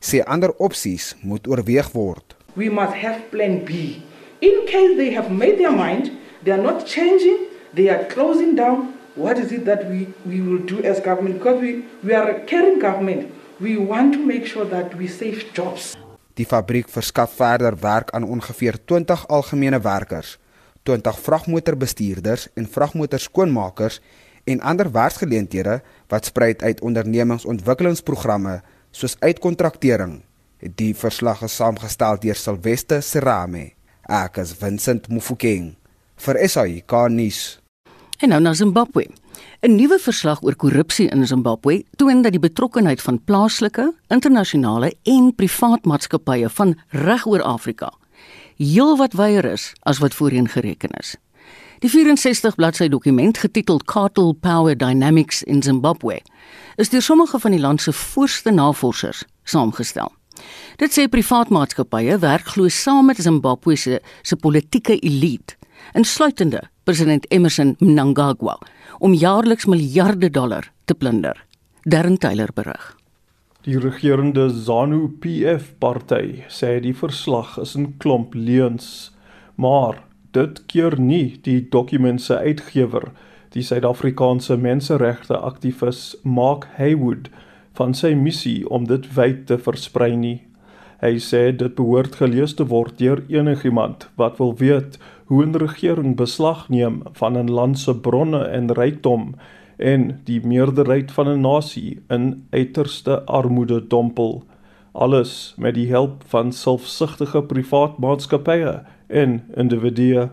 sê ander opsies moet oorweeg word. We must have plan B. In case they have made their mind, they are not changing, they are closing down, what is it that we we will do as government because we we are a caring government. We want to make sure that we save jobs. Die fabriek verskaf verder werk aan ongeveer 20 algemene werkers 20 vragmotorbestuurders en vragmotorskoonmakers en ander werksgeleenthede wat spruit uit ondernemingsontwikkelingsprogramme soos uitkontraktering. Die verslag is saamgestel deur Silweste Serame. Ek is Vincent Mufokeng vir SAI Garnis. En nou na Zimbabwe. 'n Nuwe verslag oor korrupsie in Zimbabwe toon dat die betrokkeheid van plaaslike, internasionale en privaat maatskappye van reg oor Afrika heelwat wyer is as wat voorheen gereken is. Die 64 bladsy dokument getiteld Cartel Power Dynamics in Zimbabwe is deur sommige van die land se voorste navorsers saamgestel. Dit sê privaat maatskappye werk glo saam met Zimbabwe se se politieke elite, insluitende president Emmerson Mnangagwa, om jaarliks miljarde dollar te plunder. Darren Taylor berig. Die regerende ZANU-PF party sê die verslag is 'n klomp leuns, maar dit keer nie die dokument se uitgewer, die Suid-Afrikaanse menseregte aktivis Mark Haywood van sy missie om dit wyd te versprei nie. Hy sê dit behoort gelees te word deur enigiemand wat wil weet hoe 'n regering beslag neem van 'n land se bronne en rykdom en die meerderheid van 'n nasie in uiterste armoede dompel. Alles met die hulp van selfsugtige privaat maatskappye en individue.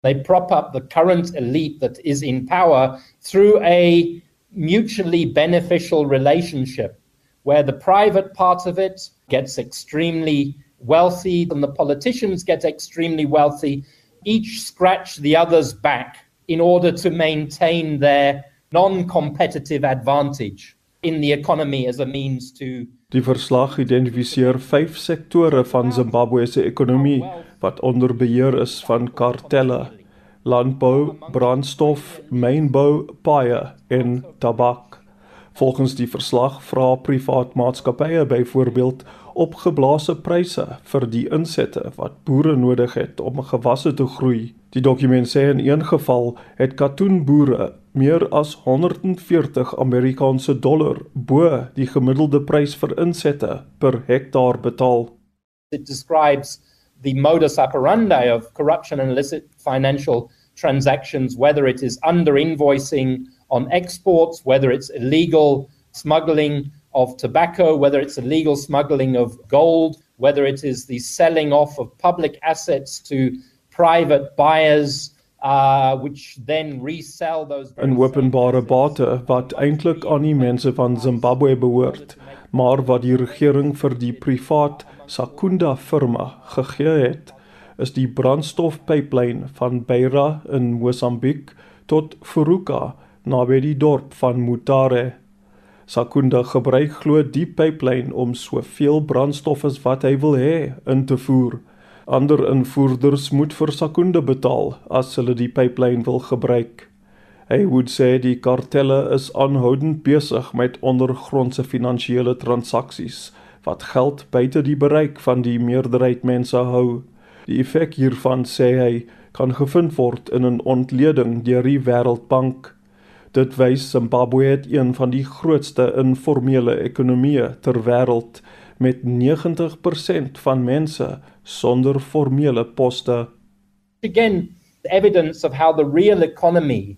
They prop up the current elite that is in power through a mutually beneficial relationship where the private part of it gets extremely wealthy and the politicians get extremely wealthy each scratch the other's back in order to maintain their non-competitive advantage in the economy as a means to Die verslag identifiseer vyf sektore van Zimbabwe se ekonomie wat onder beheer is van kartelle: landbou, brandstof, mynbou, paaie en tabak. Volgens die verslag vra privaat maatskappye byvoorbeeld opgeblaase pryse vir die insette wat boere nodig het om gewasse te groei. Die dokument sê in een geval het katoenboere meer as 140 Amerikaanse dollar bo die gemiddelde prys vir insette per hektaar betaal. It describes the modus operandi of corruption and illicit financial transactions whether it is under invoicing on exports whether it's illegal smuggling of tobacco, whether it's illegal smuggling of gold, whether it is the selling off of public assets to private buyers uh which then resell those in openbare bate wat eintlik aan die mense van Zimbabwe behoort maar wat die regering vir die privaat Sakunda firma gegee het is die brandstofpyplyn van Beira in Mosambiek tot Furuka naby die dorp van Mutare Sakunda gebruik glo die pyplyn om soveel brandstof as wat hy wil hê in te voer. Ander invoerders moet vir Sakunda betaal as hulle die pyplyn wil gebruik. Hy would sê die kartelle is aanhoudend besig met ondergrondse finansiële transaksies wat geld buite die bereik van die meerderheid mense hou. Die effek hiervan sê hy kan gevind word in 'n ontleding deur die Wêreldbank. Dit wys Zimbabwe het een van die grootste informele ekonomieë ter wêreld met 90% van mense sonder formele poste. Again, evidence of how the real economy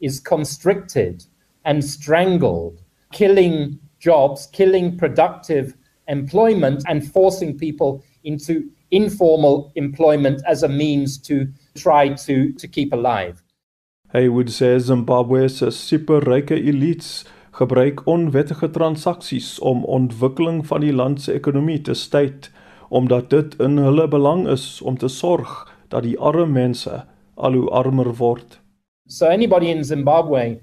is constricted and strangled, killing jobs, killing productive employment and forcing people into informal employment as a means to try to to keep alive. Hy would sê Zimbabwe se superryke elites gebruik onwettige transaksies om ontwikkeling van die land se ekonomie te stuit omdat dit in hulle belang is om te sorg dat die arme mense al hoe armer word. So anybody in Zimbabwe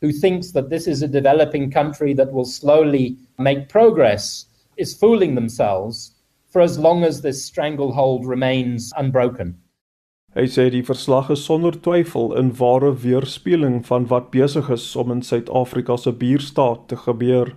who thinks that this is a developing country that will slowly make progress is fooling themselves for as long as this stranglehold remains unbroken. Hy sê die verslag is sonder twyfel in ware weerspieëling van wat besig is om in Suid-Afrika se buurstaat te gebeur.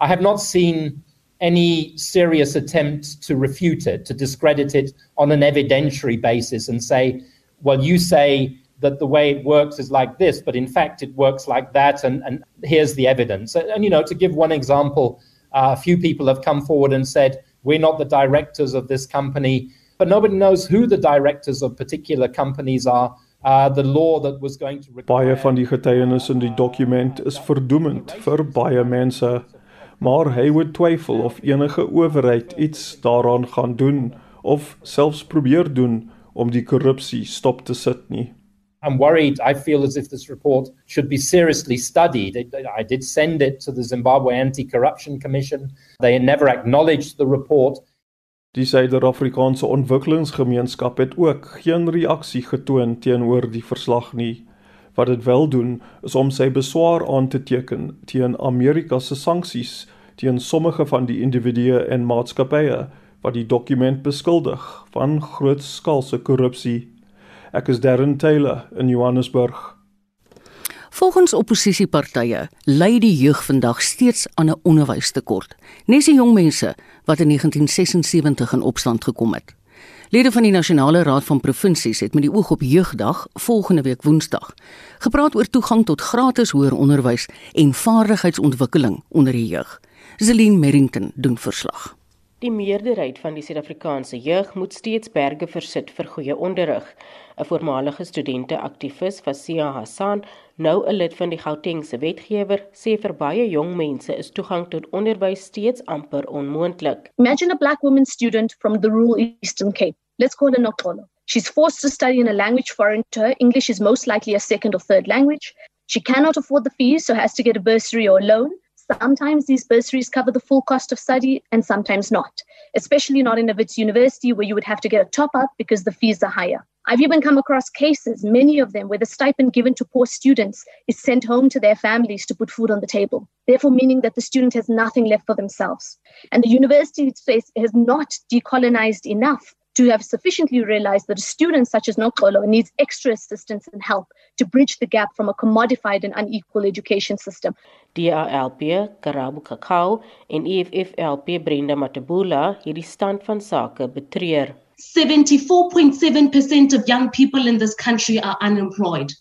I have not seen any serious attempt to refute it, to discredit it on an evidentiary basis and say, well, you say that the way it works is like this, but in fact it works like that, and, and here's the evidence. And, and, you know, to give one example, uh, a few people have come forward and said, we're not the directors of this company, but nobody knows who the directors of particular companies are. Uh the law that was going to require... baie van die getuienis in die dokument is verdoemend vir baie mense maar hy would twyfel of enige owerheid iets daaraan gaan doen of selfs probeer doen om die korrupsie stop te sit nie. I'm worried. I feel as if this report should be seriously studied. I did send it to the Zimbabwe Anti-Corruption Commission. They never acknowledged the report Die Suider-Afrikaanse Ontwikkelingsgemeenskap het ook geen reaksie getoon teenoor die verslag nie. Wat dit wel doen, is om sy beswaar aan te teken teen Amerika se sanksies teen sommige van die individue en maatskappye wat die dokument beskuldig van grootskaalse korrupsie. Ek is Darren Taylor in Johannesburg. Volgens oppositiepartye ly die jeug vandag steeds aan 'n onderwystekort. Nes die jong mense wat in 1976 in opstand gekom het. Lede van die Nasionale Raad van Provinsies het met die oog op Jeugdag volgende week Woensdag gepraat oor toegang tot gratis hoër onderwys en vaardigheidsontwikkeling onder die jeug. Zelin Merrington doen verslag. Die meerderheid van die Suid-Afrikaanse jeug moet steeds berge versit vir goeie onderrig. 'n Voormalige studente-aktivis, Fasia Hassan, nou 'n lid van die Gautengse wetgewer, sê vir baie jong mense is toegang tot onderwys steeds amper onmoontlik. Imagine a black woman student from the rural Eastern Cape. Let's call her Nokolo. She's forced to study in a language foreign to her. English is most likely a second or third language. She cannot afford the fees, so has to get a bursary or a loan. Sometimes these bursaries cover the full cost of study and sometimes not, especially not in a Wits university where you would have to get a top up because the fees are higher. I've even come across cases, many of them, where the stipend given to poor students is sent home to their families to put food on the table, therefore, meaning that the student has nothing left for themselves. And the university space has not decolonized enough to have sufficiently realized that a student such as Nokolo needs extra assistance and help to bridge the gap from a commodified and unequal education system. DALP, Karabu Kakao en EFFLP Brenda Matabula hierdie stand van sake betreur. 74.7% of young people in this country are unemployed.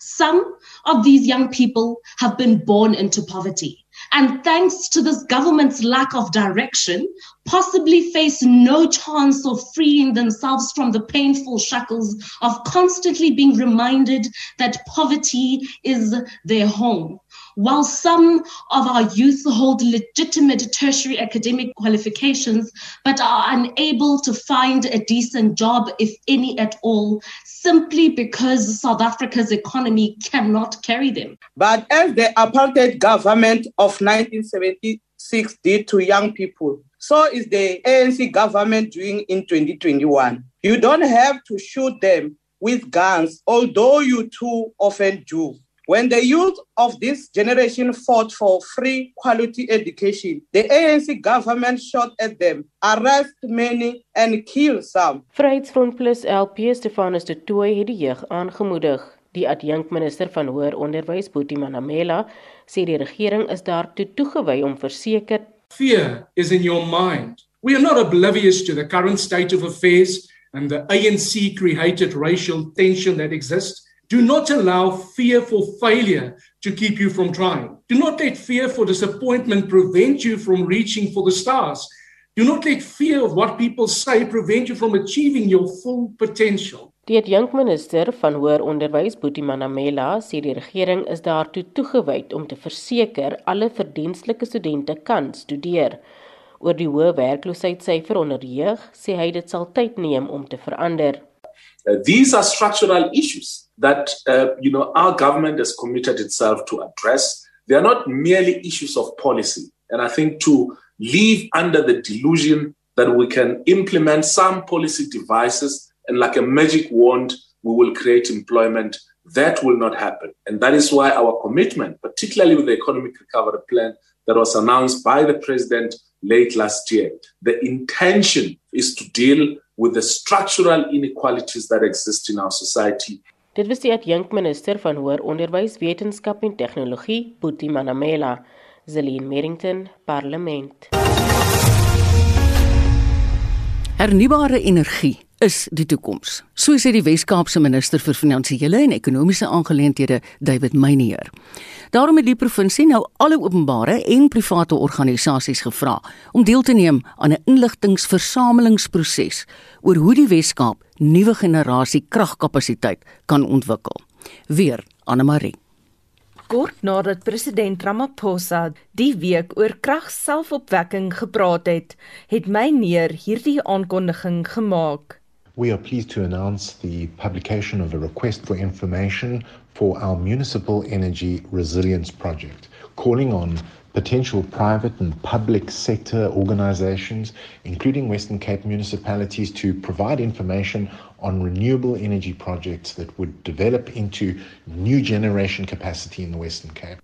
Some of these young people have been born into poverty. And thanks to this government's lack of direction, possibly face no chance of freeing themselves from the painful shackles of constantly being reminded that poverty is their home. While some of our youth hold legitimate tertiary academic qualifications but are unable to find a decent job, if any at all, simply because South Africa's economy cannot carry them. But as the apartheid government of 1976 did to young people, so is the ANC government doing in 2021. You don't have to shoot them with guns, although you too often do. When the youth of this generation fought for free quality education, the ANC government shot at them, arrest many and kill some. Vryheidsfront Plus LP Stefanus de Tooy het die jeug aangemoedig. Die adjunkminister van hoër onderwys, Boetie Manamela, sê die regering is daartoe toegewy om verseker Fear is in your mind. We are not oblivious to the current state of affairs and the ANC created racial tension that exists. Do not allow fear for failure to keep you from trying. Do not let fear for disappointment prevent you from reaching for the stars. Do not let fear of what people say prevent you from achieving your full potential. Die adjunkminister van hoër onderwys, Boetie Manamela, sê die regering is daartoe toegewy om te verseker alle verdienstelike studente kan studeer. Oor die hoë werkloosheidssyfer onder jeug, sê hy dit sal tyd neem om te verander. Uh, these are structural issues that uh, you know our government has committed itself to address. They are not merely issues of policy, and I think to live under the delusion that we can implement some policy devices and like a magic wand we will create employment that will not happen and that is why our commitment particularly with the economic recovery plan that was announced by the president late last year the intention is to deal with the structural inequalities that exist in our society. Dit was die adjunkminister van hoër onderwys, wetenskap en tegnologie, Boetie Manamela, Zelin Merrington, Parlement. Hernubare energie is die toekoms. So sê die Wes-Kaapse minister vir finansiële en ekonomiese aangeleenthede, David Meyer. Daarom het die provinsie nou alle openbare en private organisasies gevra om deel te neem aan 'n inligtingversamelingsproses oor hoe die Wes-Kaap nuwe generasie kragkapasiteit kan ontwikkel. Weer Anne Marie Kort nadat president Ramaphosa die week oor kragselfopwekking gepraat het, het my neer hierdie aankondiging gemaak. We are pleased to announce the publication of a request for information for our Municipal Energy Resilience Project, calling on potential private and public sector organizations, including Western Cape municipalities, to provide information on renewable energy projects that would develop into new generation capacity in the Western Cape.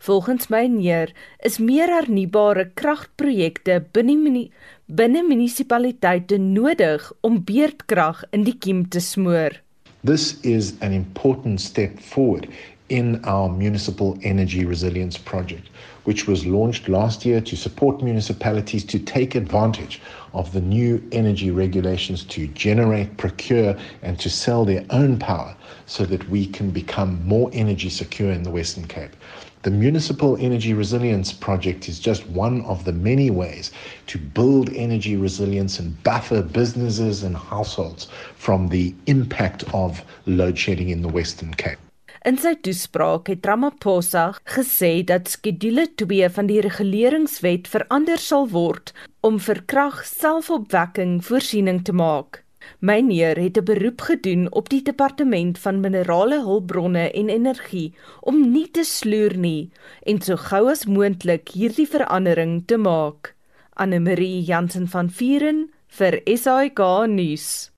Volgens my neer is meer hernubare kragprojekte binne binne munisipaliteite nodig om beurtkrag in die kiem te smoor. This is an important step forward in our municipal energy resilience project, which was launched last year to support municipalities to take advantage of the new energy regulations to generate, procure, and to sell their own power so that we can become more energy secure in the Western Cape. The Municipal Energy Resilience Project is just one of the many ways to build energy resilience and buffer businesses and households from the impact of load shedding in the Western Cape. In sy toespraak het Ramaphosa gesê dat skedule 2 van die reguleringswet verander sal word om vir krag selfopwekking voorsiening te maak. Meneer het 'n beroep gedoen op die departement van minerale hulpbronne en energie om nie te sloer nie en so gou as moontlik hierdie verandering te maak. Anne Marie Jansen van Vieren vir SAK nuus.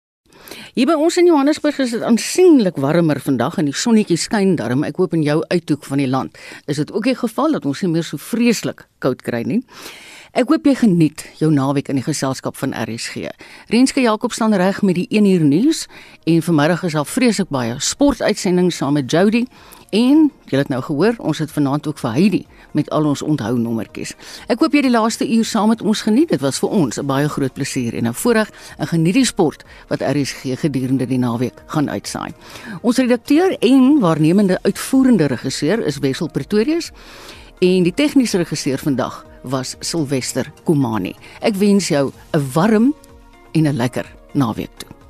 Hier by ons in Johannesburg is dit aansienlik warmer vandag en die sonnetjie skyn darm. Ek hoop in jou uithoek van die land is dit ook die geval dat ons nie meer so vreeslik koud kry nie. Ek hoop jy geniet jou naweek in die geselskap van RSG. Renske Jakob staan reg met die 1 uur nuus en vanmiddag is daar vreeslik baie sportuitsendings saam met Jody en jy het nou gehoor, ons het vanaand ook vir Heidi met al ons onthou nommertjies. Ek hoop jy die laaste uur saam met ons geniet. Dit was vir ons 'n baie groot plesier en 'n voorreg en geniet die sport wat RSG gedurende die naweek gaan uitsaai. Ons redakteur en waarnemende uitvoerende regisseur is Wessel Pretorius en die tegniese regisseur vandag was Silwester Komani. Ek wens jou 'n warm en 'n lekker naweek toe.